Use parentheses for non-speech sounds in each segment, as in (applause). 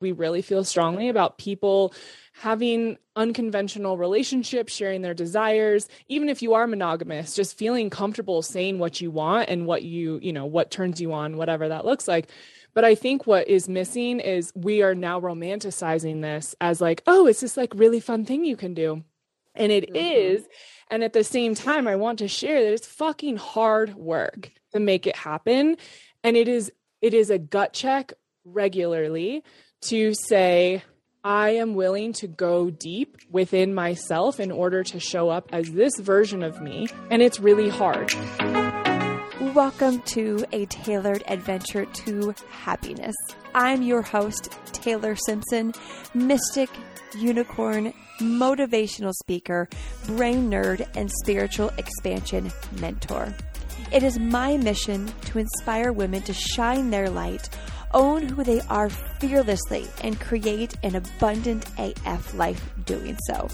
we really feel strongly about people having unconventional relationships, sharing their desires, even if you are monogamous, just feeling comfortable saying what you want and what you, you know, what turns you on, whatever that looks like. But I think what is missing is we are now romanticizing this as like, oh, it's this like really fun thing you can do. And it mm-hmm. is. And at the same time, I want to share that it's fucking hard work to make it happen. And it is it is a gut check regularly to say, I am willing to go deep within myself in order to show up as this version of me. And it's really hard. Welcome to a tailored adventure to happiness. I'm your host, Taylor Simpson, mystic, unicorn, motivational speaker, brain nerd, and spiritual expansion mentor. It is my mission to inspire women to shine their light own who they are fearlessly, and create an abundant AF life doing so.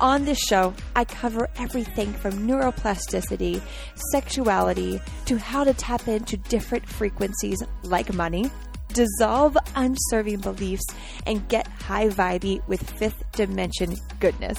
On this show, I cover everything from neuroplasticity, sexuality, to how to tap into different frequencies like money, dissolve unserving beliefs, and get high vibey with fifth dimension goodness.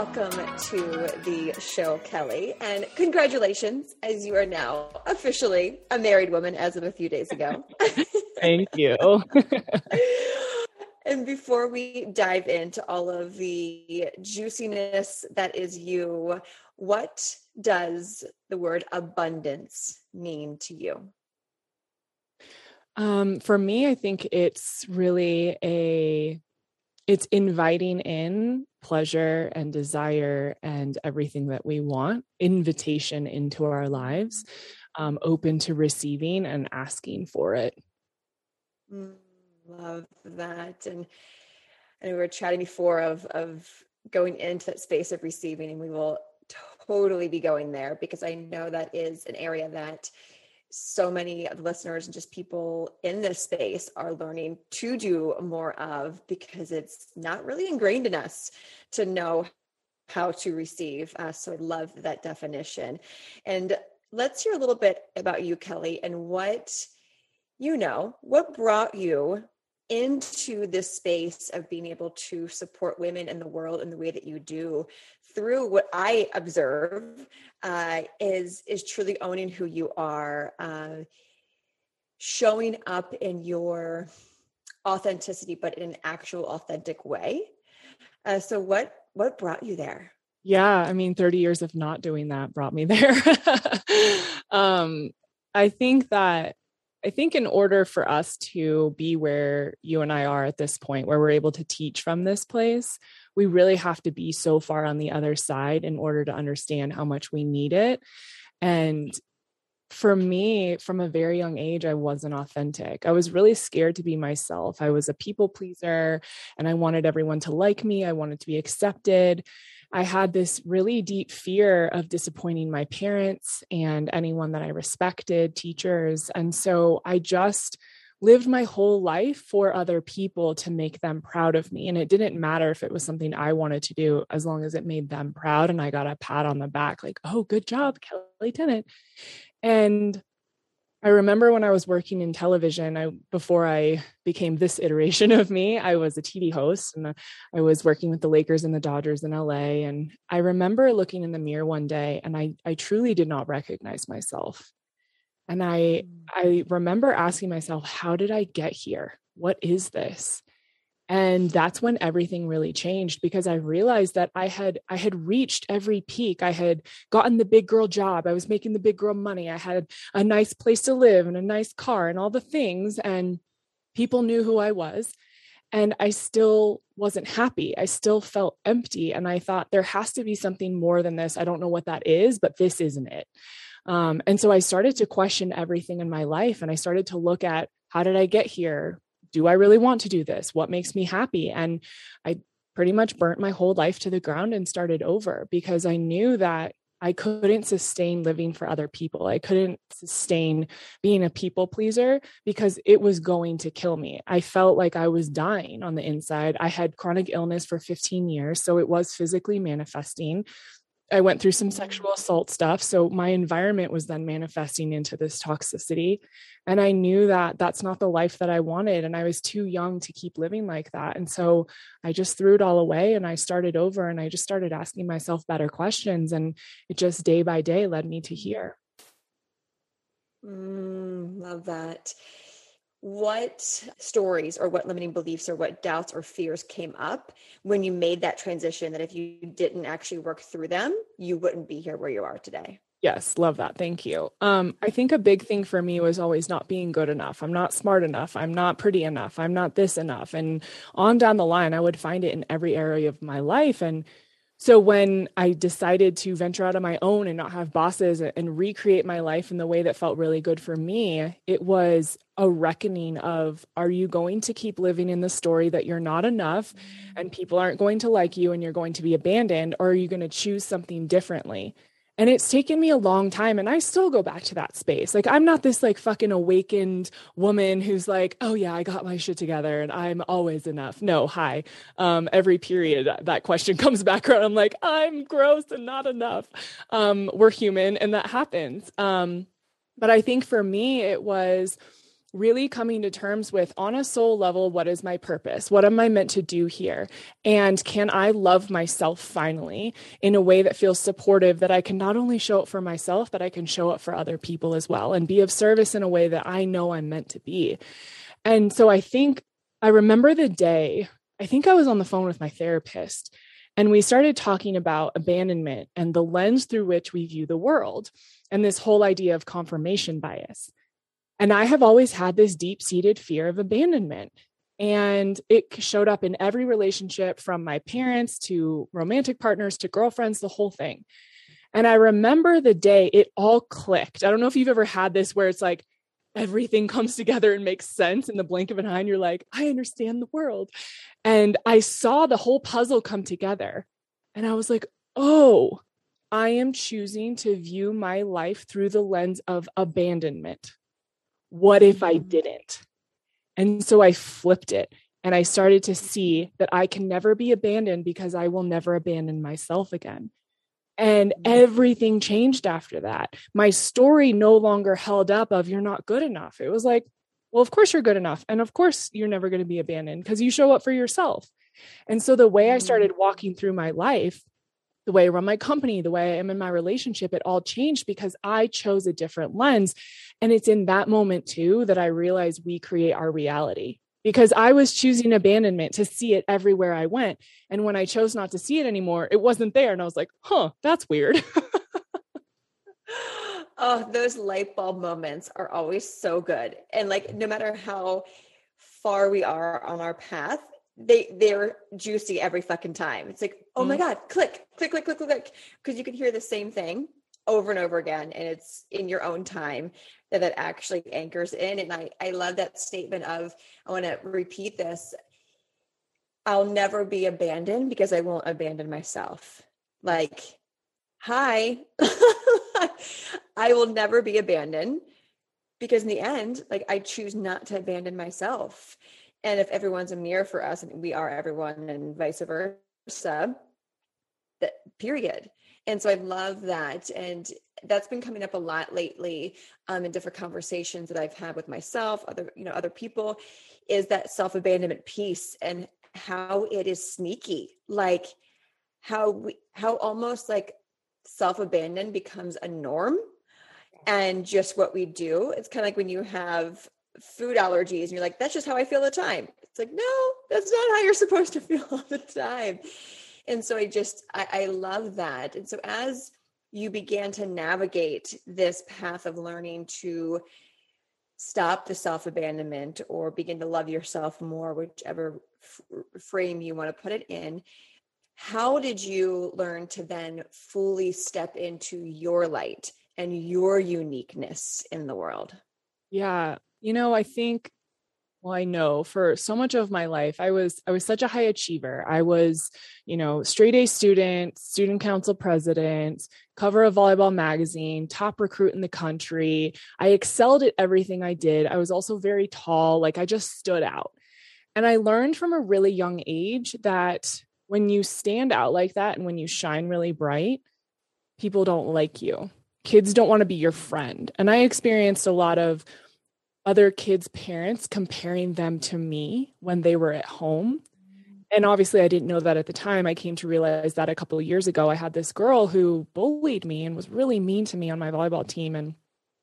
Welcome to the show, Kelli. And congratulations, as you are now officially a married woman as of a few days ago. (laughs) Thank you. and before we dive into all of the juiciness that is you, what does the word abundance mean to you? Um, for me, I think it's really a it's inviting in pleasure and desire and everything that we want, invitation into our lives, um, open to receiving and asking for it. Mm, love that. And and we were chatting before of of going into that space of receiving, and we will totally be going there because I know that is an area that so many of the listeners and just people in this space are learning to do more of because it's not really ingrained in us to know how to receive. Uh, so I love that definition. And let's hear a little bit about you, Kelli, and what you know, what brought you into this space of being able to support women in the world in the way that you do through what I observe uh, is is truly owning who you are, uh, showing up in your authenticity, but in an actual authentic way. Uh, so, what what brought you there? Yeah, I mean, thirty years of not doing that brought me there. (laughs) um, I think that I think in order for us to be where you and I are at this point, where we're able to teach from this place, we really have to be so far on the other side in order to understand how much we need it. And for me, from a very young age, I wasn't authentic. I was really scared to be myself. I was a people pleaser and I wanted everyone to like me, I wanted to be accepted. I had this really deep fear of disappointing my parents and anyone that I respected, teachers. And so I just lived my whole life for other people to make them proud of me. And it didn't matter if it was something I wanted to do, as long as it made them proud. And I got a pat on the back, like, oh, good job, Kelli Tennant. And I remember when I was working in television, I before I became this iteration (laughs) of me, I was a TV host and I was working with the Lakers and the Dodgers in LA and I remember looking in the mirror one day and I I truly did not recognize myself. And I mm. I remember asking myself, how did I get here? What is this? And that's when everything really changed because i realized that i had i had reached every peak. I had gotten the big girl job. I was making the big girl money. I had a nice place to live and a nice car and all the things and people knew who i was. And i still wasn't happy. I still felt empty and i thought there has to be something more than this. I don't know what that is but this isn't it. Um, and so i started to question everything in my life and i started to look at how did i get here do I really want to do this? What makes me happy? And I pretty much burnt my whole life to the ground and started over because I knew that I couldn't sustain living for other people. I couldn't sustain being a people pleaser because it was going to kill me. I felt like I was dying on the inside. I had chronic illness for 15 years, so it was physically manifesting. I went through some sexual assault stuff. So my environment was then manifesting into this toxicity. And I knew that that's not the life that I wanted. And I was too young to keep living like that. And so I just threw it all away and I started over and I just started asking myself better questions. And it just day by day led me to here. Mm, love that what stories or what limiting beliefs or what doubts or fears came up when you made that transition that if you didn't actually work through them you wouldn't be here where you are today? Yes love that. Thank you. Um, i think a big thing for me was always not being good enough. I'm not smart enough. I'm not pretty enough. I'm not this enough. And on down the line i would find it in every area of my life. And so when I decided to venture out on my own and not have bosses and recreate my life in the way that felt really good for me, it was a reckoning of are you going to keep living in the story that you're not enough and people aren't going to like you and you're going to be abandoned or are you going to choose something differently? And it's taken me a long time. And I still go back to that space. Like, I'm not this like fucking awakened woman who's like, oh, yeah, I got my shit together and I'm always enough. No, hi. Um, every period that question (laughs) comes back around. I'm like, I'm gross and not enough. Um, we're human and that happens. Um, but I think for me, it was, really coming to terms with on a soul level what is my purpose? What am i meant to do here? And can i love myself finally in a way that feels supportive that i can not only show up for myself but i can show up for other people as well and be of service in a way that i know i'm meant to be? And so i think i remember the day i think i was on the phone with my therapist and we started talking about abandonment and the lens through which we view the world and this whole idea of confirmation bias and I have always had this deep seated fear of abandonment. And it showed up in every relationship from my parents to romantic partners to girlfriends, the whole thing. And I remember the day it all clicked. I don't know if you've ever had this where it's like everything (laughs) comes together and makes sense in the blink of an eye, and you're like, I understand the world. And I saw the whole puzzle come together. And I was like, oh, I am choosing to view my life through the lens of abandonment. What if I didn't? And so I flipped it and I started to see that I can never be abandoned because I will never abandon myself again. And mm-hmm. everything changed after that. My story no longer held up of you're not good enough. It was like, well, of course you're good enough. And of course you're never going to be abandoned because you show up for yourself. And so the way I mm-hmm. started walking through my life the way I run my company, the way I am in my relationship, it all changed because I chose a different lens. And it's in that moment too that I realized we create our reality because I was choosing abandonment to see it everywhere I went. And when I chose not to see it anymore, it wasn't there. And I was like, huh, that's weird. (laughs) oh, those light bulb moments are always so good. And like, no matter how far we are on our path, they they're juicy every fucking time. It's like, oh my mm-hmm. god, click, click, click, click, click, click, because you can hear the same thing over and over again, and it's in your own time that it actually anchors in. And I I love that statement of I want to repeat this. I'll never be abandoned because I won't abandon myself. Like, hi, (laughs) I will never be abandoned because in the end, like I choose not to abandon myself and if everyone's a mirror for us and we are everyone and vice versa that period. And so i love that. And that's been coming up a lot lately um, in different conversations that i've had with myself other you know other people is that self-abandonment piece and how it is sneaky. Like how we how almost like self-abandon becomes a norm. And just what we do it's kind of like when you have food allergies and you're like that's just how i feel the time. It's like no that's not how you're (laughs) supposed to feel all the time. And so i just I, I love that. And so as you began to navigate this path of learning to stop the self abandonment or begin to love yourself more whichever f- frame you want to put it in how did you learn to then fully step into your light and your uniqueness in the world? Yeah you know, I think well i know for so much of my life i was i was such a high achiever. I was you know straight a student student council president cover of volleyball magazine top recruit in the country. I excelled at everything i did. I was also very tall. Like i just stood out. And i learned from a really young age that when you stand out like that and when you shine really bright people don't like you. Kids don't want to be your friend. And i experienced a lot of other kids' parents comparing them to me when they were at home. And obviously, I didn't know that at the time. I came to realize that a couple years ago. I had this girl who bullied me and was really mean to me on my volleyball team. And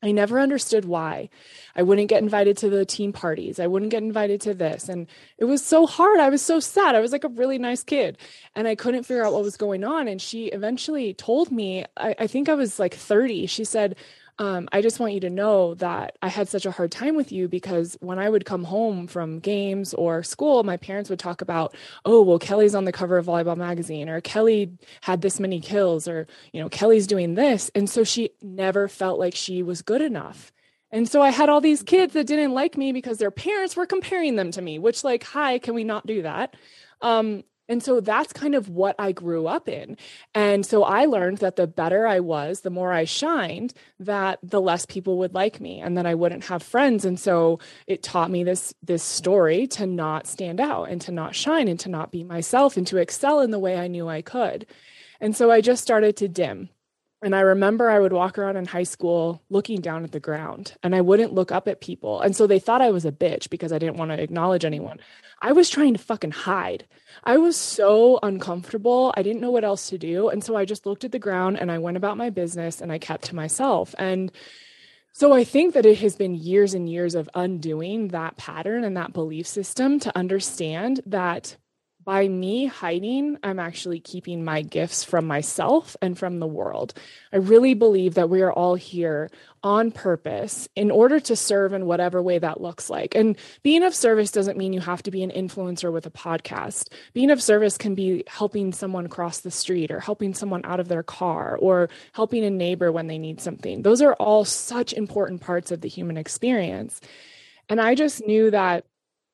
I never understood why. I wouldn't get invited to the team parties. I wouldn't get invited to this. And it was so hard. I was so sad. I was like a really nice kid. And I couldn't figure out what was going on. And she eventually told me, I, I think I was like 30. She said, um, I just want you to know that I had such a hard time with you because when I would come home from games or school, my parents would talk about, oh, well, Kelli's on the cover of Volleyball Magazine, or Kelli had this many kills, or, you know, Kelli's doing this. And so she never felt like she was good enough. And so I had all these kids that didn't like me because their parents were comparing them to me, which, like, hi, can we not do that? Um, and so that's kind of what I grew up in. And so I learned that the better I was, the more I shined, that the less people would like me and that I wouldn't have friends. And so it taught me this this story to not stand out and to not shine and to not be myself and to excel in the way I knew I could. And so I just started to dim. And I remember I would walk around in high school looking down at the ground and I wouldn't look up at people. And so they thought I was a bitch because I didn't want to acknowledge anyone. I was trying to fucking hide. I was so uncomfortable. I didn't know what else to do. And so I just looked at the ground and I went about my business and I kept to myself. And so I think that it has been years and years of undoing that pattern and that belief system to understand that by me hiding, I'm actually keeping my gifts from myself and from the world. I really believe that we are all here on purpose in order to serve in whatever way that looks like. And being of service doesn't mean you have to be an influencer with a podcast. Being of service can be helping someone cross the street or helping someone out of their car or helping a neighbor when they need something. Those are all such important parts of the human experience. And I just knew that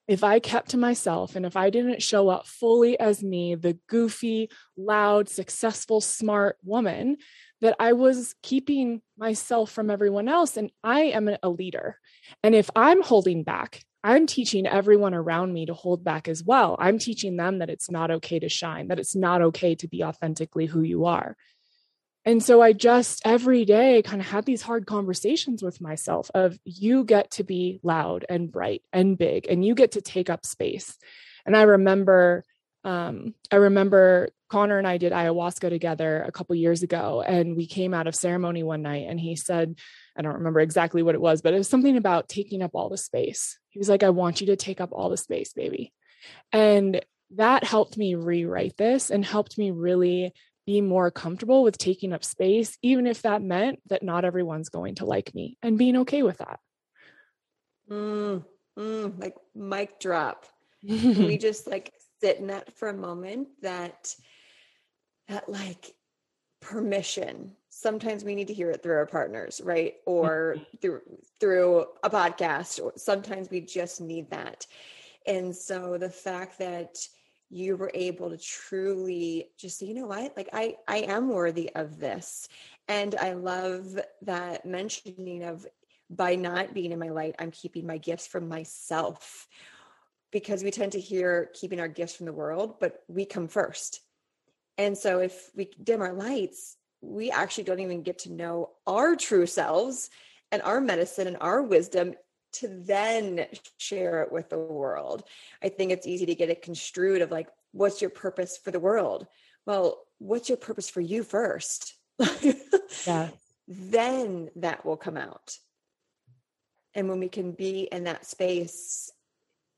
if I kept to myself and if I didn't show up fully as me, the goofy, loud, successful, smart woman, that I was keeping myself from everyone else. And I am a leader. And if I'm holding back, I'm teaching everyone around me to hold back as well. I'm teaching them that it's not okay to shine, that it's not okay to be authentically who you are. And so I just every day kind of had these hard conversations with myself of you get to be loud and bright and big and you get to take up space. And I remember um, I remember Connor and I did ayahuasca together a couple years ago, and we came out of ceremony one night, and he said, I don't remember exactly what it was, but it was something about taking up all the space. He was like, I want you to take up all the space, baby. And that helped me rewrite this and helped me really be more comfortable with taking up space, even if that meant that not everyone's going to like me and being okay with that. Mm, mm, like mic drop. (laughs) we just like sit in that for a moment that that like permission sometimes we need to hear it through our partners right or mm-hmm. through through a podcast or sometimes we just need that and so the fact that you were able to truly just say, you know what, like I, I am worthy of this. And I love that mentioning of by not being in my light, I'm keeping my gifts from myself because we tend to hear keeping our gifts from the world, but we come first. And so if we dim our lights, we actually don't even get to know our true selves and our medicine and our wisdom to then share it with the world. I think it's easy to get it construed of like, what's your purpose for the world? Well, what's your purpose for you first? yeah. (laughs) Then that will come out. And when we can be in that space,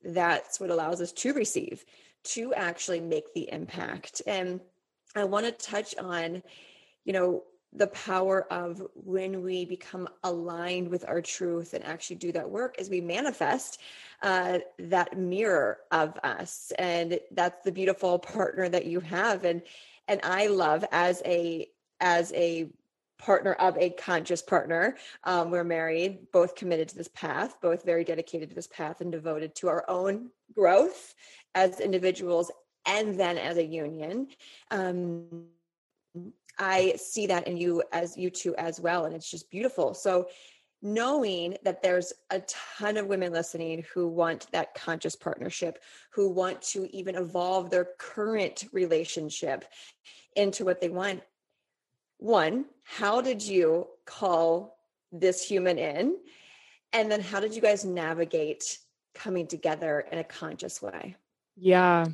that's what allows us to receive, to actually make the impact. And I want to touch on, you know, the power of when we become aligned with our truth and actually do that work is we manifest uh, that mirror of us and that's the beautiful partner that you have and and i love as a as a partner of a conscious partner. Um, we're married, both committed to this path, both very dedicated to this path and devoted to our own growth as individuals and then as a union. Um, I see that in you as you two as well. And it's just beautiful. So, knowing that there's a ton of women listening who want that conscious partnership, who want to even evolve their current relationship into what they want. One, how did you call this human in? And then how did you guys navigate coming together in a conscious way? Yeah.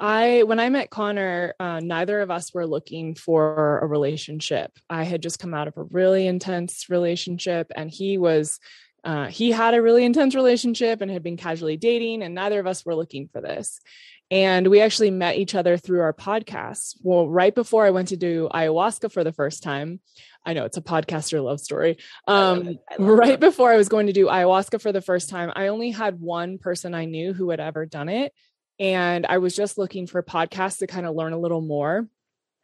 I when I met Connor, uh, neither of us were looking for a relationship. I had just come out of a really intense relationship, and he was uh, he had a really intense relationship and had been casually dating, and neither of us were looking for this. And we actually met each other through our podcast. Well, right before I went to do ayahuasca for the first time, I know it's a podcaster love story. Um, right it. before I was going to do ayahuasca for the first time, I only had one person I knew who had ever done it. And I was just looking for podcasts to kind of learn a little more.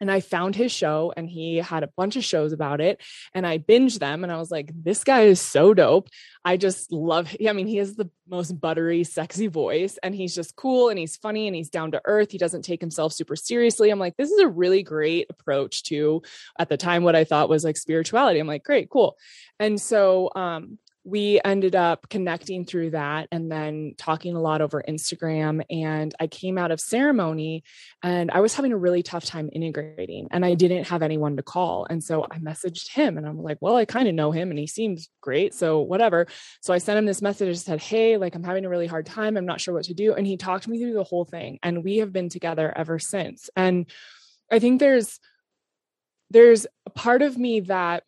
And I found his show and he had a bunch of shows about it. And I binged them and I was like, this guy is so dope. I just love him. I mean, he has the most buttery, sexy voice and he's just cool and he's funny and he's down to earth. He doesn't take himself super seriously. I'm like, this is a really great approach to at the time what I thought was like spirituality. I'm like, great, cool. And so um we ended up connecting through that and then talking a lot over Instagram. And I came out of ceremony and I was having a really tough time integrating and I didn't have anyone to call. And so I messaged him and I'm like, well, I kind of know him and he seems great. So whatever. So I sent him this message and said, Hey, like I'm having a really hard time. I'm not sure what to do. And he talked me through the whole thing. And we have been together ever since. And I think there's, there's a part of me that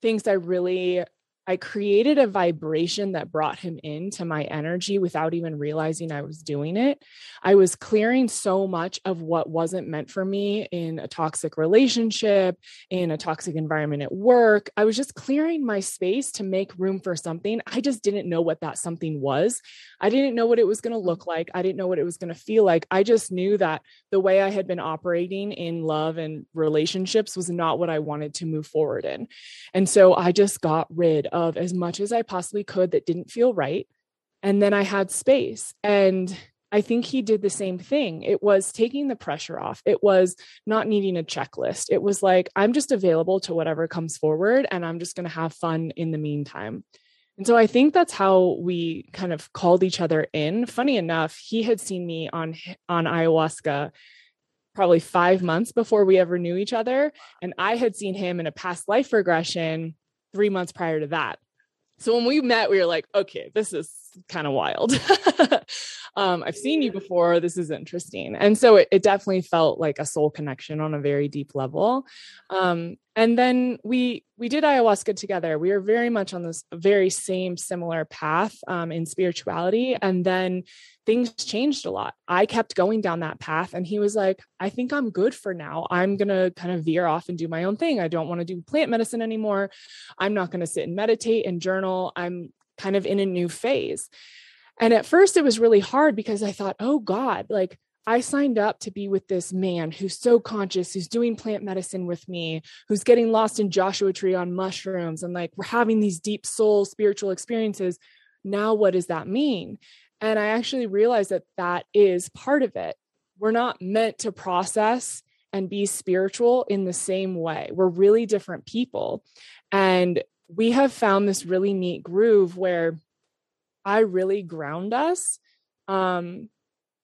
thinks I really I created a vibration that brought him into my energy without even realizing I was doing it. I was clearing so much of what wasn't meant for me in a toxic relationship, in a toxic environment at work. I was just clearing my space to make room for something. I just didn't know what that something was. I didn't know what it was going to look like. I didn't know what it was going to feel like. I just knew that the way I had been operating in love and relationships was not what I wanted to move forward in. And so I just got rid of as much as I possibly could that didn't feel right. And then I had space. And I think he did the same thing. It was taking the pressure off. It was not needing a checklist. It was like, I'm just available to whatever comes forward and I'm just going to have fun in the meantime. And so I think that's how we kind of called each other in. Funny enough, he had seen me on on ayahuasca probably 5 months before we ever knew each other and I had seen him in a past life regression 3 months prior to that. So when we met, we were like, okay, this is kind of wild. (laughs) um, I've seen you before. This is interesting. And so it, it, definitely felt like a soul connection on a very deep level. Um, and then we we did ayahuasca together. We were very much on this very same similar path um, in spirituality. And then things changed a lot. I kept going down that path, and he was like, "I think I'm good for now. I'm gonna kind of veer off and do my own thing. I don't want to do plant medicine anymore. I'm not to sit and meditate and journal. I'm kind of in a new phase." And at first, it was really hard because I thought, "Oh God, like." I signed up to be with this man who's so conscious, who's doing plant medicine with me, who's getting lost in Joshua Tree on mushrooms, and like we're having these deep soul spiritual experiences. Now, what does that mean? And I actually realized that that is part of it. We're not meant to process and be spiritual in the same way. We're really different people. And we have found this really neat groove where I really ground us. Um,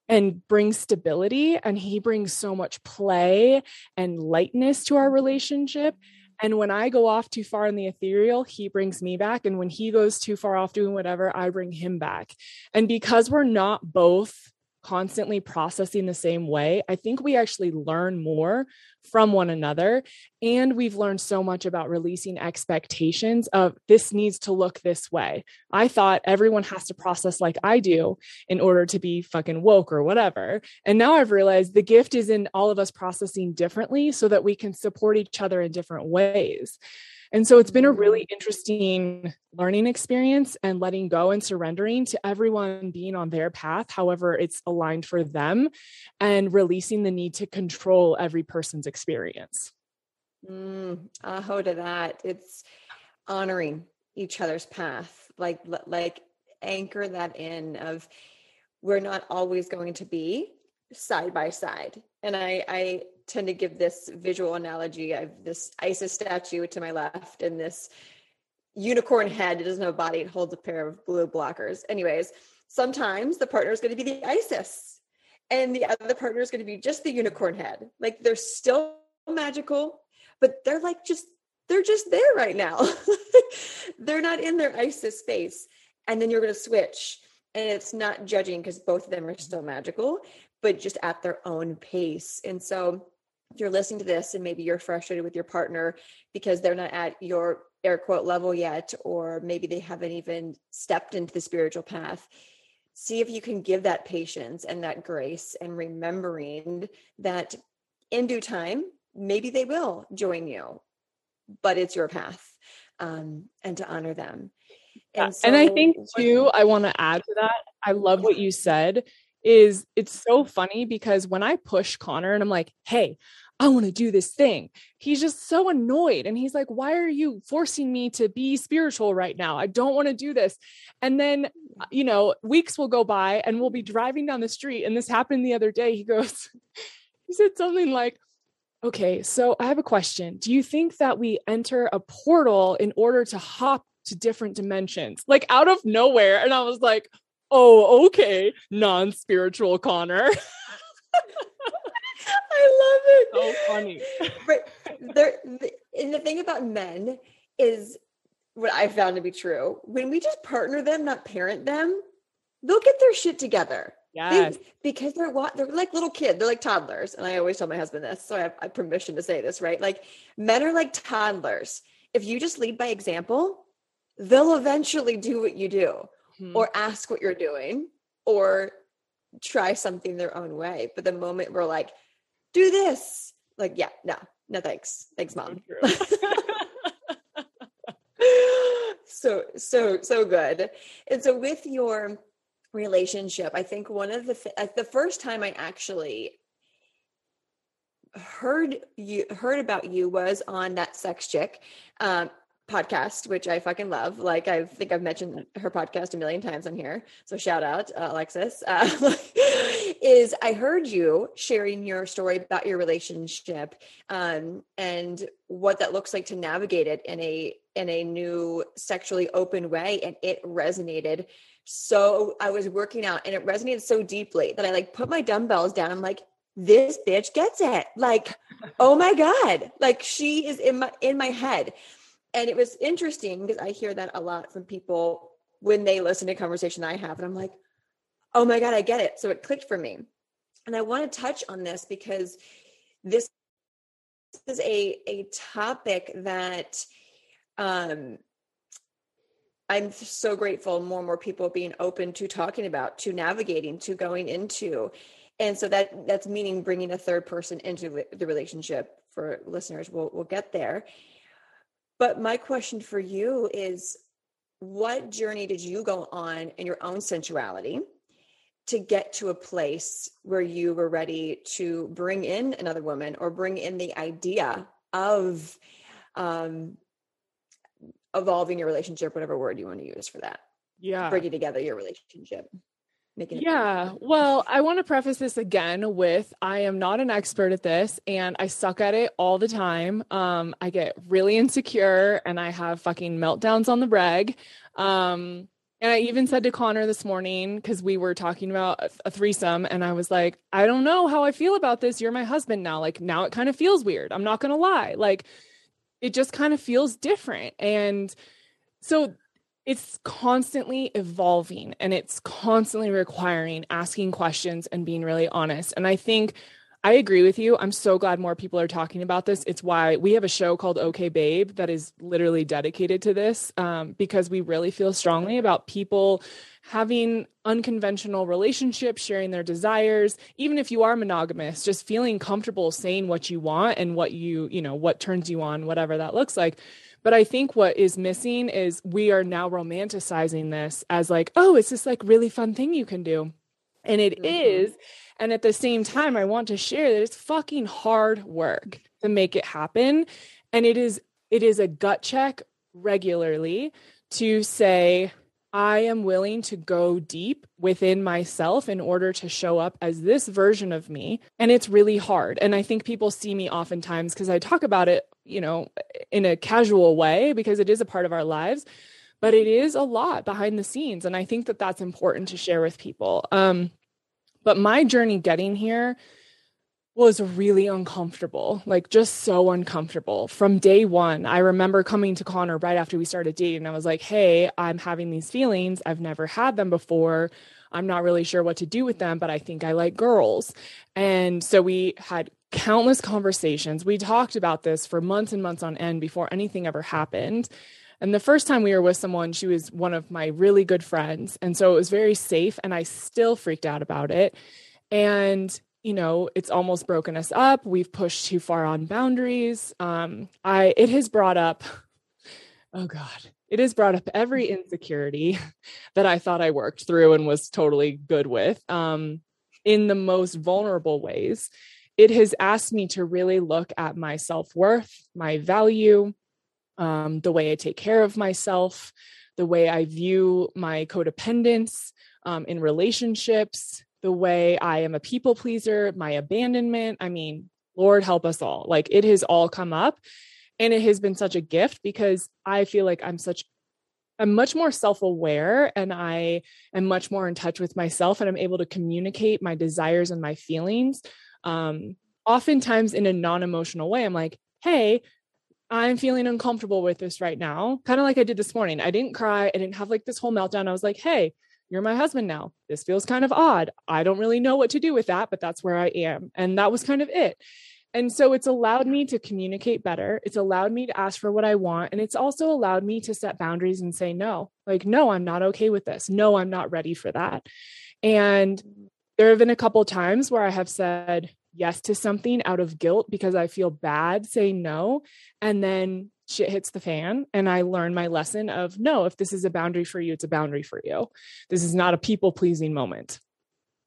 and bring stability and he brings so much play and lightness to our relationship and when i go off too far in the ethereal he brings me back and when he goes too far off doing whatever i bring him back and because we're not both constantly processing the same way, I think we actually learn more from one another. And we've learned so much about releasing expectations of this needs to look this way. I thought everyone has to process like I do in order to be fucking woke or whatever. And now I've realized the gift is in all of us processing differently so that we can support each other in different ways. And so it's been a really interesting learning experience and letting go and surrendering to everyone being on their path, however, it's aligned for them, and releasing the need to control every person's experience. Mm, aho to that. It's honoring each other's path. Like like anchor that in of we're not always going to be side by side. And I I tend to give this visual analogy. I have this Isis statue to my left and this unicorn head. It doesn't have a body. It holds a pair of blue blockers. Anyways, sometimes the partner is going to be the Isis and the other partner is going to be just the unicorn head. Like they're still magical, but they're like just they're just there right now. (laughs) they're not in their ISIS space. And then you're going to switch. And it's not judging because both of them are still magical, but just at their own pace. And so you're listening to this and maybe you're frustrated with your partner because they're not at your air quote level yet, or maybe they haven't even stepped into the spiritual path, see if you can give that patience and that grace and remembering that in due time maybe they will join you but it's your path um, and to honor them. And, so, and i think too i want to add to that i love what you said is it's so funny because when i push connor and i'm like hey I want to do this thing. He's just so annoyed. And he's like, Why are you forcing me to be spiritual right now? I don't want to do this. And then, uh, you know, weeks will go by and we'll be driving down the street. And this happened the other day. He goes, (laughs) He said something like, Okay, so I have a question. Do you think that we enter a portal in order to hop to different dimensions? Like out of nowhere. And I was like, Oh, okay, non spiritual Connor. (laughs) I love it. So funny. (laughs) But there, and the thing about men is what I found to be true. When we just partner them, not parent them, they'll get their shit together. Yes. They, because they're what they're like little kids. They're like toddlers. And I always tell my husband this, so I have, I have permission to say this, right? Like men are like toddlers. If you just lead by example, they'll eventually do what you do hmm. or ask what you're doing or try something their own way. But the moment we're like, do this, like, yeah, no, no, thanks. Thanks, mom. (laughs) so, so, so good. And so with your relationship, I think one of the, th- the first time I actually heard you heard about you was on that sex chick um, podcast, which I fucking love. Like I think I've mentioned her podcast a million times on here. So shout out, uh, Alexis. (laughs) Uh, is I heard you sharing your story about your relationship um, and what that looks like to navigate it in a in a new sexually open way, and it resonated. So I was working out, and it resonated so deeply that I like put my dumbbells down. I'm like, this bitch gets it. Like, oh my god, like she is in my in my head and it was interesting because I hear that a lot from people when they listen to conversation I have, and I'm like, oh my God, I get it. So it clicked for me. And I want to touch on this because this is a, a topic that um, I'm so grateful more and more people being open to talking about, to navigating, to going into. And so that that's meaning bringing a third person into the relationship for listeners. We'll, we'll get there. But my question for you is what journey did you go on in your own sensuality to get to a place where you were ready to bring in another woman or bring in the idea of um, evolving your relationship, whatever word you want to use for that? Yeah. Bringing together your relationship yeah well i want to preface this again with i am not an expert at this and i suck at it all the time. Um i get really insecure and i have fucking meltdowns on the reg. Um and i even said to connor this morning because we were talking about a threesome and i was like i don't know how i feel about this. You're my husband now. Like now it kind of feels weird i'm not gonna lie. Like it just kind of feels different and so it's constantly evolving and it's constantly requiring asking questions and being really honest. And I think I agree with you. I'm so glad more people are talking about this. It's why we have a show called Okay Babe that is literally dedicated to this um, because we really feel strongly about people having unconventional relationships, sharing their desires, even if you are monogamous, just feeling comfortable saying what you want and what you, you know, what turns you on, whatever that looks like. But I think what is missing is we are now romanticizing this as like, oh, it's this like really fun thing you can do. And it mm-hmm. is. And at the same time, I want to share that it's fucking hard work. to make it happen. And it is it is a gut check regularly to say, I am willing to go deep within myself in order to show up as this version of me. And it's really hard. And I think people see me oftentimes because I talk about it, you know, in a casual way because it is a part of our lives, but it is a lot behind the scenes. And I think that that's important to share with people. Um, but my journey getting here was really uncomfortable, like just so uncomfortable from day one. I remember coming to Connor right after we started dating. And I was like, hey, I'm having these feelings. I've never had them before. I'm not really sure what to do with them, but I think I like girls. And so we had countless conversations. We talked about this for months and months on end before anything ever happened. And the first time we were with someone, she was one of my really good friends. And so it was very safe. And I still freaked out about it. And you know it's almost broken us up we've pushed too far on boundaries um i it has brought up (laughs) oh god it has brought up every insecurity (laughs) that i thought i worked through and was totally good with um in the most vulnerable ways it has asked me to really look at my self-worth my value um, the way i take care of myself the way i view my codependence um, in relationships the way I am a people pleaser, my abandonment. I mean, Lord help us all. Like it has all come up. And it has been such a gift because I feel like I'm such I'm much more self-aware and I am much more in touch with myself and I'm able to communicate my desires and my feelings. Um, oftentimes in a non-emotional way. I'm like, hey, I'm feeling uncomfortable with this right now. Kind of like I did this morning. I didn't cry. I didn't have like this whole meltdown. I was like, hey, you're my husband now. This feels kind of odd. I don't really know what to do with that, but that's where I am. And that was kind of it. And so it's allowed me to communicate better. It's allowed me to ask for what I want. And it's also allowed me to set boundaries and say, no, like, no, I'm not okay with this. No, I'm not ready for that. And there have been a couple times where I have said yes to something out of guilt because I feel bad saying no. And then shit hits the fan and I learn my lesson of no, if this is a boundary for you, it's a boundary for you. This is not a people pleasing moment.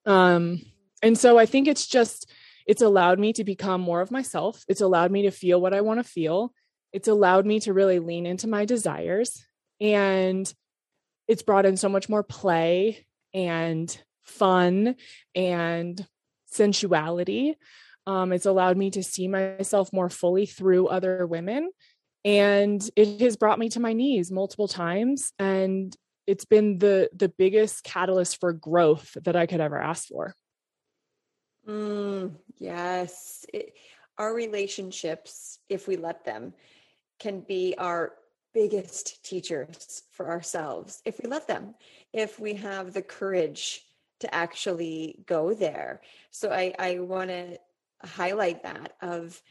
Um, and so I think it's just, it's allowed me to become more of myself. It's allowed me to feel what I want to feel. It's allowed me to really lean into my desires. And it's brought in so much more play and fun and sensuality. Um, it's allowed me to see myself more fully through other women and it has brought me to my knees multiple times and it's been the the biggest catalyst for growth that i could ever ask for mm, yes it, our relationships if we let them can be our biggest teachers for ourselves if we let them if we have the courage to actually go there. So i i want to highlight that of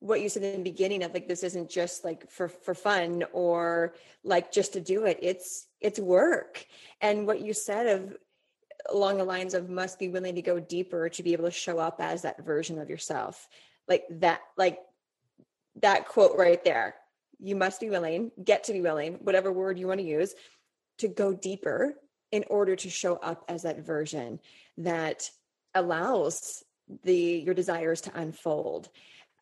what you said in the beginning of like this isn't just like for for fun or like just to do it. It's it's work. And what you said of along the lines of must be willing to go deeper to be able to show up as that version of yourself. Like that like that quote right there you must be willing get to be willing whatever word you want to use to go deeper in order to show up as that version that allows the your desires to unfold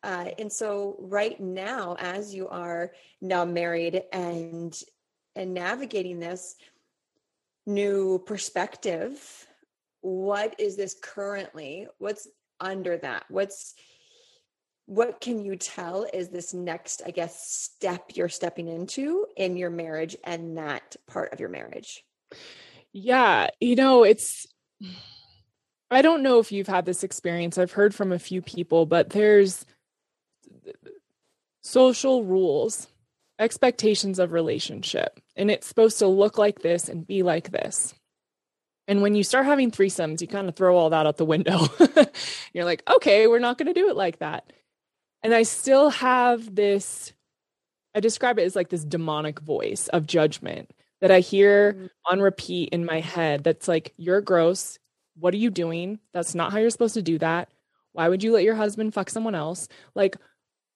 uh, and so right now, as you are now married and and navigating this new perspective, what is this currently? What's under that? What's what can you tell is this next, I guess, step you're stepping into in your marriage and that part of your marriage? Yeah, you know, it's I don't know if you've had this experience. I've heard from a few people, but there's social rules, expectations of relationship. And it's supposed to look like this and be like this. And when you start having threesomes, you kind of throw all that out the window. (laughs) You're like, okay, we're not going to do it like that. And I still have this, I describe it as like this demonic voice of judgment that I hear mm-hmm. on repeat in my head that's like, you're gross. What are you doing? That's not how you're supposed to do that. Why would you let your husband fuck someone else? Like,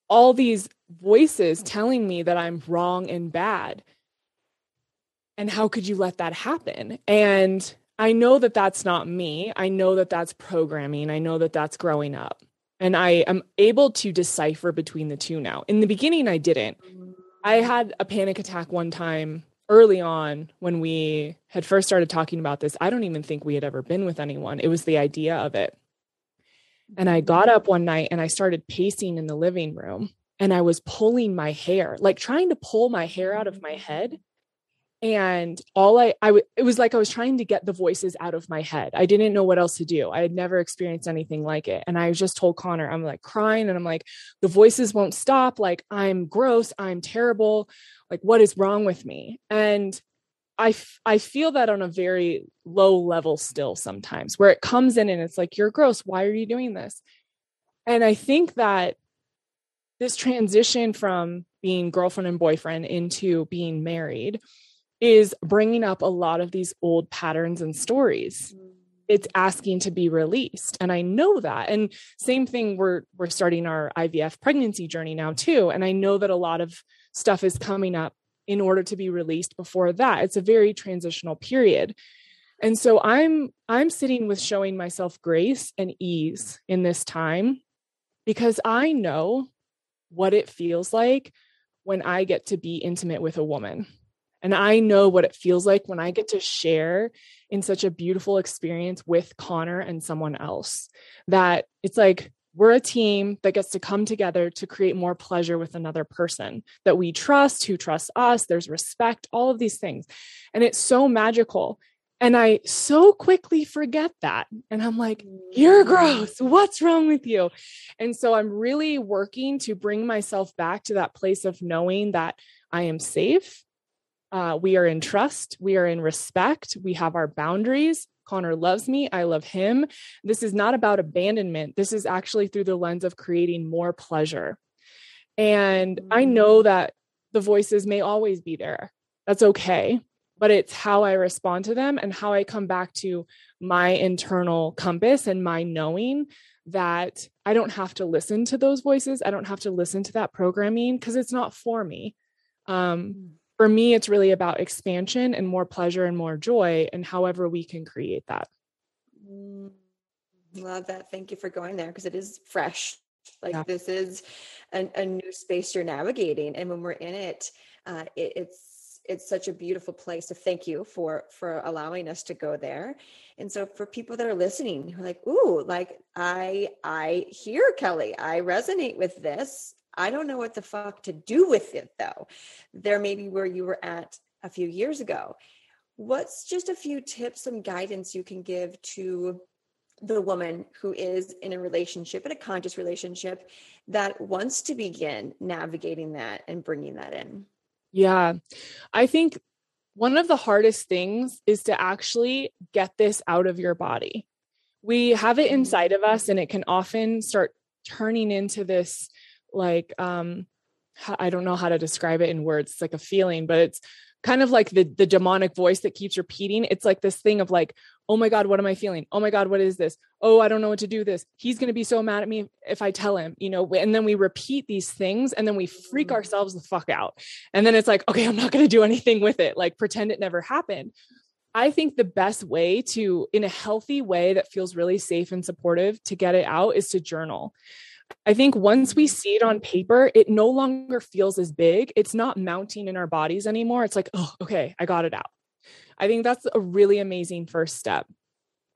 all these voices telling me that I'm wrong and bad. And how could you let that happen? And I know that that's not me. I know that that's programming. I know that that's growing up. And I am able to decipher between the two now. In the beginning, I didn't. I had a panic attack one time early on when we had first started talking about this. I don't even think we had ever been with anyone. It was the idea of it. And I got up one night and I started pacing in the living room and I was pulling my hair, like trying to pull my hair out of my head. And all I, I, it was like I was trying to get the voices out of my head. I didn't know what else to do. I had never experienced anything like it. And I just told Connor, I'm like crying and I'm like, the voices won't stop. Like, I'm gross. I'm terrible. Like, what is wrong with me? And I, f- I feel that on a very low level still sometimes where it comes in and it's like, you're gross. Why are you doing this? And I think that this transition from being girlfriend and boyfriend into being married is bringing up a lot of these old patterns and stories. Mm. It's asking to be released and i know that. And same thing we're we're starting our ivf pregnancy journey now too and i know that a lot of stuff is coming up in order to be released before that. It's a very transitional period. And so i'm i'm sitting with showing myself grace and ease in this time because i know what it feels like when I get to be intimate with a woman. And I know what it feels like when I get to share in such a beautiful experience with Connor and someone else. That it's like we're a team that gets to come together to create more pleasure with another person that we trust, who trusts us. There's respect, all of these things. And it's so magical. And I so quickly forget that. And I'm like, you're Mm. gross. What's wrong with you? And so I'm really working to bring myself back to that place of knowing that I am safe. Uh, we are in trust. We are in respect. We have our boundaries. Connor loves me. I love him. This is not about abandonment. This is actually through the lens of creating more pleasure. And I know that the voices may always be there. That's okay but it's how I respond to them and how I come back to my internal compass and my knowing that I don't have to listen to those voices. I don't have to listen to that programming because it's not for me. Um, for me, it's really about expansion and more pleasure and more joy, and however we can create that. Mm, Love that. Thank you for going there because it is fresh. Like Yeah. this is a, a new space you're navigating, and when we're in it, uh, it, it's it's such a beautiful place. So thank you for for allowing us to go there. And so for people that are listening, who are like, "Ooh, like I I hear Kelli, I resonate with this. I don't know what the fuck to do with it though." There may be where you were at a few years ago. What's just a few tips, some guidance you can give to the woman who is in a relationship, in a conscious relationship, that wants to begin navigating that and bringing that in? Yeah. I think one of the hardest things is to actually get this out of your body. We have it mm-hmm. inside of us, and it can often start turning into this like, um, I don't know how to describe it in words. It's like a feeling, but it's kind of like the the demonic voice that keeps repeating. It's like this thing of like, oh my God, what am I feeling? Oh my God, what is this? Oh, I don't know what to do this. He's going to be so mad at me if I tell him, you know, and then we repeat these things and then we freak ourselves the fuck out. And then it's like, okay, I'm not going to do anything with it, like pretend it never happened. I think the best way to, in a healthy way that feels really safe and supportive, to get it out is to journal. I think once we mm-hmm. see it on paper, it no longer feels as big. It's not mounting in our bodies anymore. It's like, oh, okay, I got it out. I think that's a really amazing first step.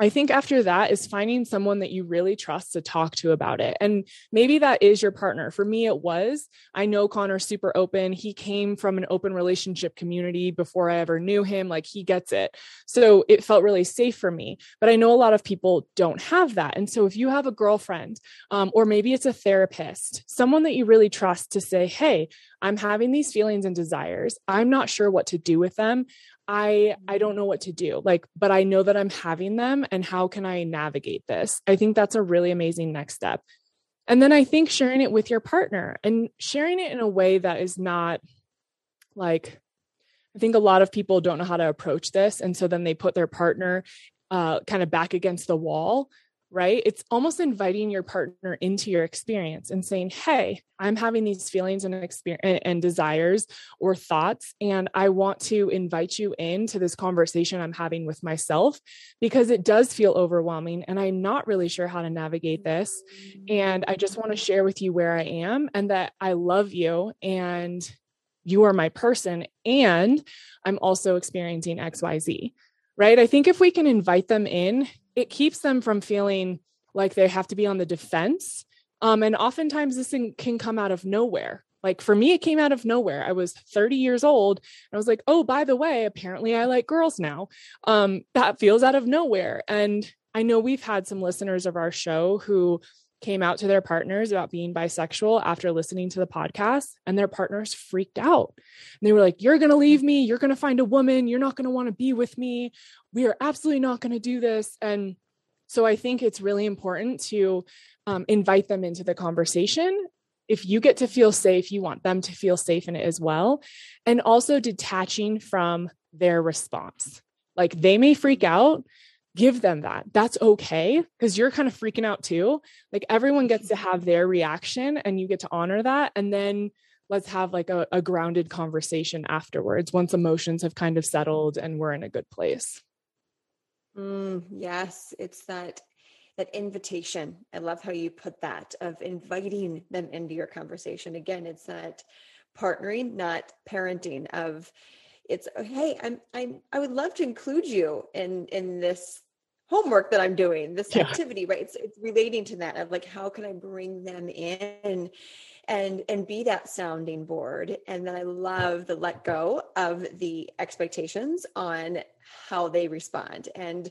I think after that is finding someone that you really trust to talk to about it. And maybe that is your partner. For me, it was. I know Connor's super open. He came from an open relationship community before I ever knew him. Like he gets it. So it felt really safe for me. But I know a lot of people don't have that. And so if you have a girlfriend, um, or maybe it's a therapist, someone that you really trust to say, hey, I'm having these feelings and desires. I'm not sure what to do with them. I I don't know what to do. Like, but I know that I'm having them and how can I navigate this? I think that's a really amazing next step. And then I think sharing it with your partner and sharing it in a way that is not like I think a lot of people don't know how to approach this and so then they put their partner uh kind of back against the wall. Right? It's almost inviting your partner into your experience and saying, Hey, I'm having these feelings and experience and desires or thoughts. And I want to invite you into this conversation I'm having with myself because it does feel overwhelming. And I'm not really sure how to navigate this. And I just want to share with you where I am and that I love you and you are my person. And I'm also experiencing XYZ right? I think if we can invite them in, it keeps them from feeling like they have to be on the defense. Um, and oftentimes this thing can come out of nowhere. Like for me, it came out of nowhere. I was 30 years old. And I was like, oh, by the way, apparently I like girls now. Um, that feels out of nowhere. And I know we've had some listeners of our show who came out to their partners about being bisexual after listening to the podcast and their partners freaked out. And they were like, You're going to leave me. You're going to find a woman. You're not going to want to be with me. We are absolutely not going to do this. And so I think it's really important to um, invite them into the conversation. If you get to feel safe, you want them to feel safe in it as well. And also detaching from their response. Like they may freak out, give them that. That's okay because you're kind of freaking out too. Like everyone gets to have their reaction and you get to honor that. And then let's have like a, a grounded conversation afterwards once emotions have kind of settled and we're in a good place. Mm, yes, it's that that invitation. I love how you put that of inviting them into your conversation. Again, it's that partnering, not parenting of it's oh, hey i'm i'm i would love to include you in in this homework that i'm doing this yeah. activity right it's, it's relating to that of like how can i bring them in and and be that sounding board. And then i love the let go of the expectations on how they respond. And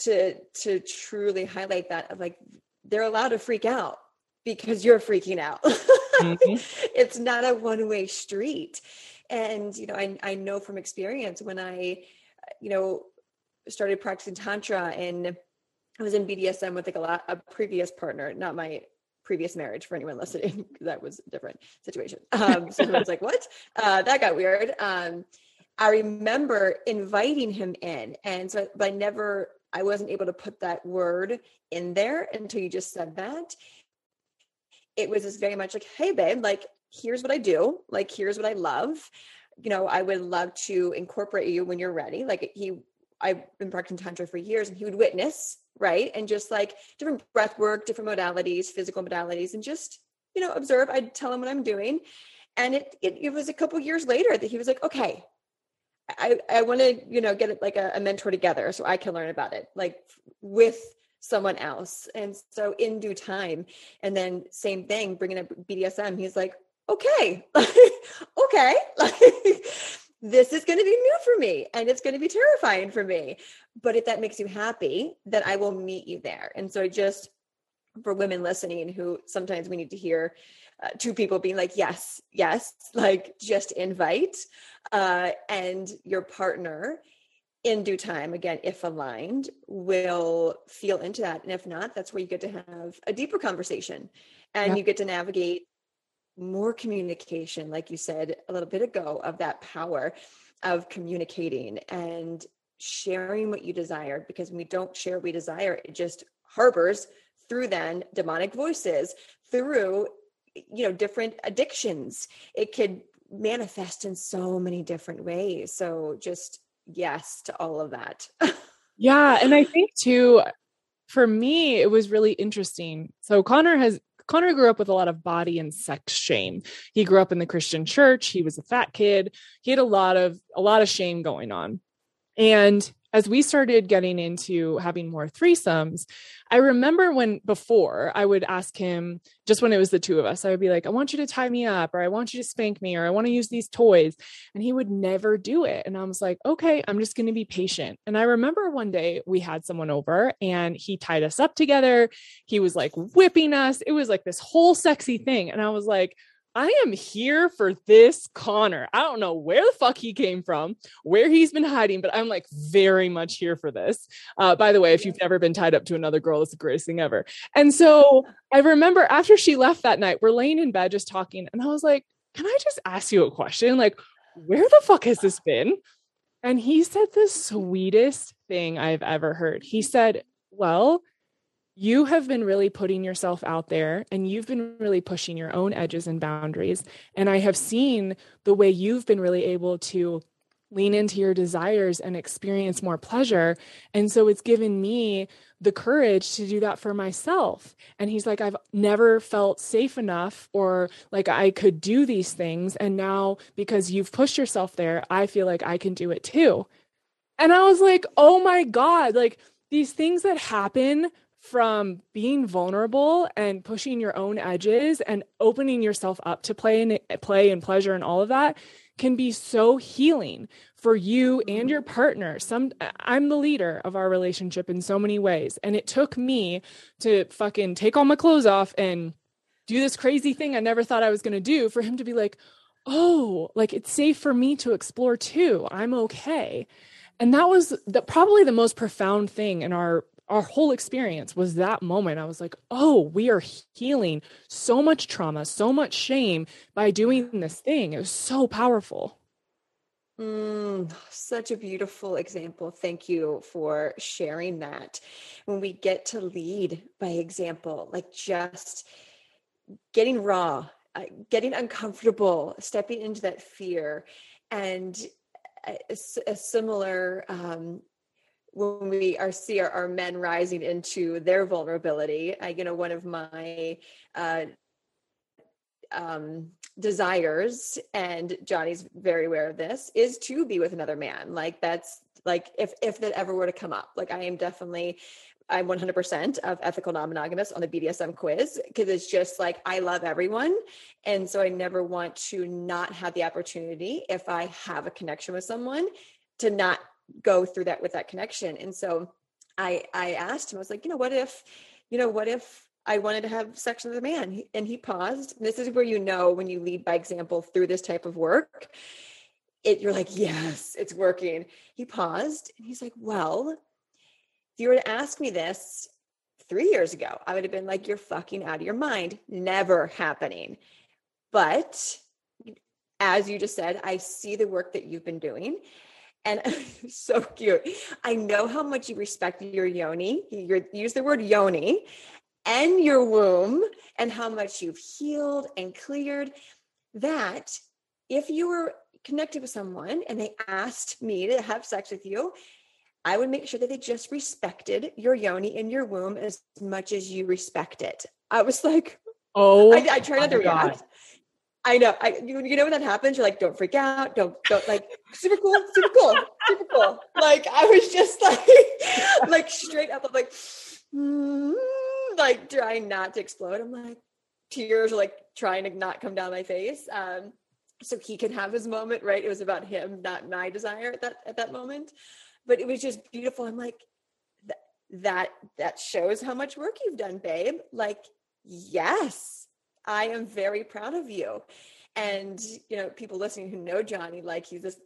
to to truly highlight that of like they're allowed to freak out because you're freaking out. Mm-hmm. (laughs) it's not a one way street. And you know I, I know from experience when i you know started practicing tantra and i was in bdsm with like a lot a previous partner not my previous marriage for anyone listening (laughs) because that was a different situation. (laughs) Um so I was like what? Uh that got weird. Um i remember inviting him in and so but i never i wasn't able to put that word in there until you just said that. It was just very much like hey babe like here's what I do, like here's what I love. You know, I would love to incorporate you when you're ready. Like he I've been practicing tantra for years and he would witness, right? And just like different breath work, different modalities, physical modalities, and just, you know, observe. I'd tell him what I'm doing. And it it, it was a couple years later that he was like, okay, I, I want to, you know, get like a, a mentor together so I can learn about it, like with someone else. And so in due time, and then same thing, bringing up BDSM, he's like, okay, (laughs) okay, (laughs) this is going to be new for me and it's going to be terrifying for me. But if that makes you happy, then I will meet you there. And so just for women listening who sometimes we need to hear uh, two people being like yes yes (laughs) like just invite uh, and your partner in due time again if aligned will feel into that and if not that's where you get to have a deeper conversation and you get to navigate more communication, like you said a little bit ago, of that power of communicating and sharing what you desire. Because when we don't share we desire, it just harbors through then demonic voices, through you know different addictions. It could manifest in so many different ways. So just yes to all of that. yeah, and I think too for me it was really interesting. So Connor has Connor grew up with a lot of body and sex shame. He grew up in the Christian church. He was a fat kid. He had a lot of a lot of shame going on. And as we started getting into having more threesomes, I remember when before I would ask him, just when it was the two of us, I would be like, I want you to tie me up, or I want you to spank me, or I want to use these toys. And he would never do it. And I was like, okay, I'm just going to be patient. And I remember one day we had someone over and he tied us up together. He was like whipping us. It was like this whole sexy thing. And I was like, I am here for this Connor. I don't know where the fuck he came from, where he's been hiding, but I'm like very much here for this. Uh, by the way, if you've never been tied up to another girl, it's the greatest thing ever. And so I remember after she left that night, we're laying in bed just talking, and I was like, Can I just ask you a question? Like, where the fuck has this been? And he said the sweetest thing I've ever heard. He said, Well, you have been really putting yourself out there and you've been really pushing your own edges and boundaries. And I have seen the way you've been really able to lean into your desires and experience more pleasure. And so it's given me the courage to do that for myself. And he's like, I've never felt safe enough or like I could do these things. And now because you've pushed yourself there, I feel like I can do it too. And I was like, oh my God, like these things that happen from being vulnerable and pushing your own edges and opening yourself up to play and play and pleasure and all of that can be so healing for you and your partner. Some I'm the leader of our relationship in so many ways and it took me to fucking take all my clothes off and do this crazy thing I never thought I was going to do for him to be like, "Oh, like it's safe for me to explore too. I'm okay." And that was the, probably the most profound thing in our our whole experience was that moment. I was like, oh, we are healing so much trauma, so much shame by doing this thing. It was so powerful. Mm, such a beautiful example. Thank you for sharing that. When we get to lead by example, like just getting raw, uh, getting uncomfortable, stepping into that fear, and a, a similar um, when we are see our, our men rising into their vulnerability I, you know one of my uh, um, desires and johnny's very aware of this is to be with another man. Like that's like if if that ever were to come up like i am definitely i'm 100% of ethical non-monogamous on the bdsm quiz because it's just like i love everyone and so i never want to not have the opportunity if i have a connection with someone to not go through that with that connection. And so i i asked him i was like you know what if you know what if i wanted to have sex with a man? And he paused. And this is where you know when you lead by example through this type of work it you're like yes it's working. He paused and he's like well if you were to ask me this three years ago i would have been like you're fucking out of your mind. Never happening. But as you just said i see the work that you've been doing and (laughs) so cute. I know how much you respect your yoni. You use the word yoni and your womb, and how much you've healed and cleared. That if you were connected with someone and they asked me to have sex with you, I would make sure that they just respected your yoni and your womb as much as you respect it. I was like, (laughs) oh, I, I try not to react. I know. I you, you know when that happens, you're like, don't freak out, don't don't like super cool, super cool, super cool. Like I was just (laughs) like like straight up, I'm like mm, like trying not to explode. I'm like tears are like trying to not come down my face. Um, so he can have his moment, right? It was about him, not my desire at that at that moment. But it was just beautiful. I'm like, that that that shows how much work you've done, babe. Like, yes I am very proud of you. And, you know, people listening who know Johnny, like he's this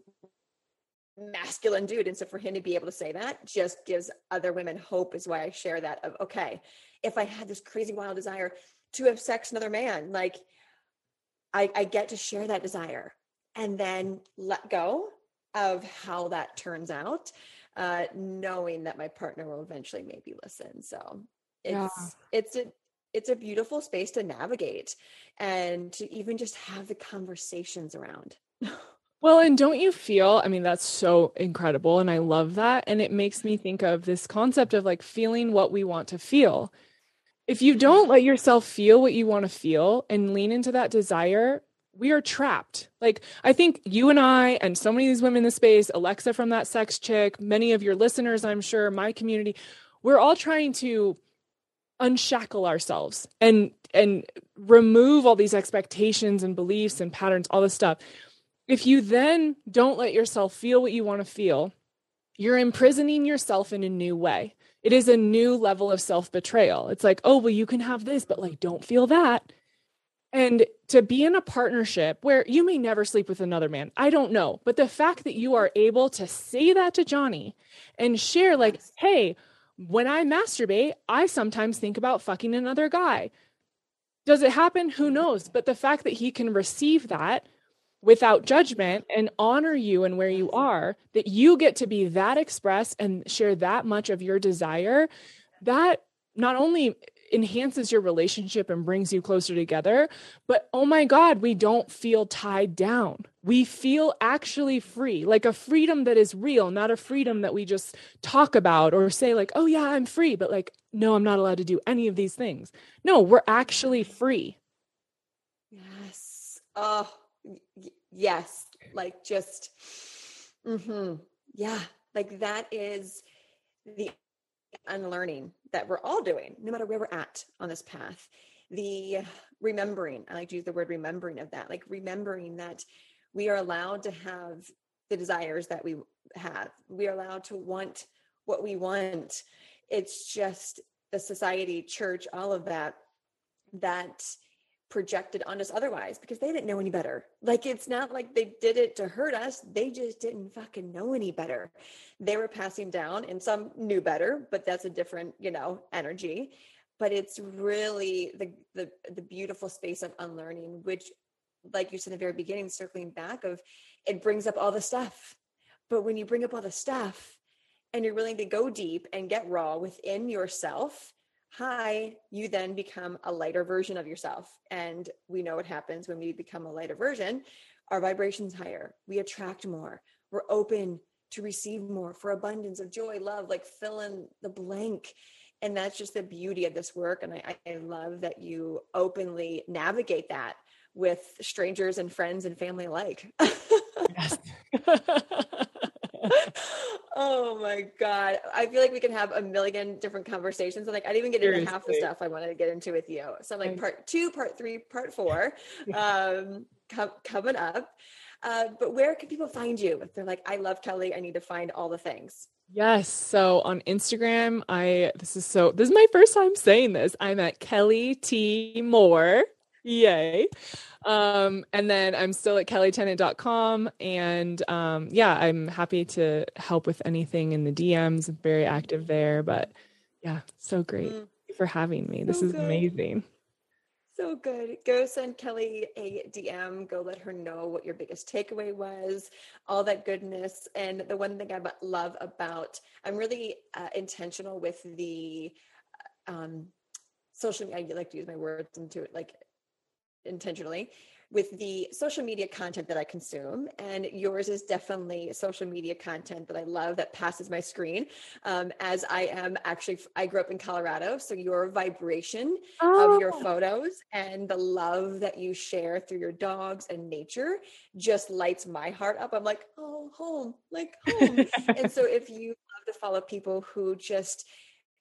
masculine dude. And so for him to be able to say that just gives other women hope, is why I share that of, okay, if I had this crazy wild desire to have sex with another man, like I, I get to share that desire and then let go of how that turns out, uh, knowing that my partner will eventually maybe listen. So it's yeah. it's a it's a beautiful space to navigate and to even just have the conversations around. (laughs) Well, and don't you feel, I mean, that's so incredible. And I love that. And it makes me think of this concept of like feeling what we want to feel. If you mm-hmm. don't let yourself feel what you want to feel and lean into that desire, we are trapped. Like, I think you and I, and so many of these women in the space, Alexa from that sex chick, many of your listeners, I'm sure, my community, we're all trying to unshackle ourselves and and remove all these expectations and beliefs and patterns all this stuff. If you then don't let yourself feel what you want to feel you're imprisoning yourself in a new way. It is a new level of self betrayal it's like oh well you can have this but like don't feel that. And to be in a partnership where you may never sleep with another man, I don't know. But the fact that you are able to say that to Johnny and share, like, hey, when I masturbate, I sometimes think about fucking another guy. Does it happen? Who mm-hmm. knows? But the fact that he can receive that without judgment and honor you and where you are, that you get to be that express and share that much of your desire, that not only enhances your relationship and brings you closer together, but oh my God, we don't feel tied down. We feel actually free, like a freedom that is real, not a freedom that we just talk about or say, like, oh yeah, I'm free, but like, no, I'm not allowed to do any of these things. No, we're actually free. Yes. Oh, yes. Like just, mm-hmm. yeah. Like that is the unlearning that we're all doing, no matter where we're at on this path. The remembering, I like to use the word remembering of that, like remembering that we are allowed to have the desires that we have. We are allowed to want what we want. It's just the society, church, all of that, that projected on us otherwise because they didn't know any better. Like it's not like they did it to hurt us. They just didn't fucking know any better. They were passing down and some knew better, but that's a different, you know, energy. But it's really the the the beautiful space of unlearning, which like you said in the very beginning, circling back of it brings up all the stuff. But when you bring up all the stuff and you're willing to go deep and get raw within yourself, high, you then become a lighter version of yourself. And we know what happens when we become a lighter version. Our vibration's higher. We attract more. We're open to receive more for abundance of joy, love, like fill in the blank. And that's just the beauty of this work. And I, I love that you openly navigate that with strangers and friends and family alike. (laughs) yes. (laughs) oh my god. I feel like we can have a million different conversations. And like i didn't even get into half the stuff i wanted to get into with you. So i'm like part two part three part four (laughs) um com- coming up. Uh, but where can people find you if they're like i love kelli. I need to find all the things Yes. So on Instagram, I this is so this is my first time saying this. I'm at Kelli T. Moore. Yay. Um, and then I'm still at kellitennant.com. And um, yeah, I'm happy to help with anything in the DMs. I'm very active there. But yeah, so great. Mm. For having me. So this is good. amazing. So good. Go send Kelli a DM. Go let her know what your biggest takeaway was, all that goodness. And the one thing I love about, I'm really uh, intentional with the um, social media. I like to use my words into it, like intentionally with the social media content that I consume. And yours is definitely social media content that I love that passes my screen. Um, as I am actually, I grew up in Colorado. So your vibration oh. of your oh. photos and the love that you share through your dogs and nature just lights my heart up. I'm like, oh, home, like home. and so if you love to follow people who just,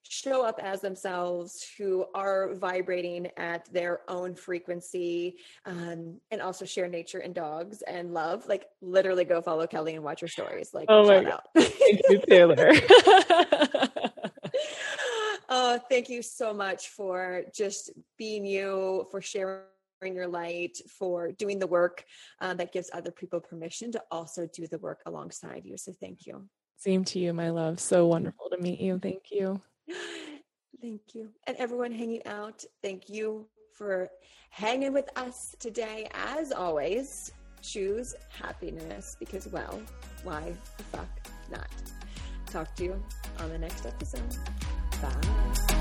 show up as themselves who are vibrating at their own frequency um, and also share nature and dogs and love like literally go follow kelli and watch her stories like oh my god. thank you taylor. (laughs) Oh thank you so much for just being you for sharing your light for doing the work uh, that gives other people permission to also do the work alongside you so thank you. Same to you my love. So wonderful to meet you. Thank you Thank you. And everyone hanging out, thank you for hanging with us today. As always, choose happiness because, well, why the fuck not? Talk to you on the next episode. Bye.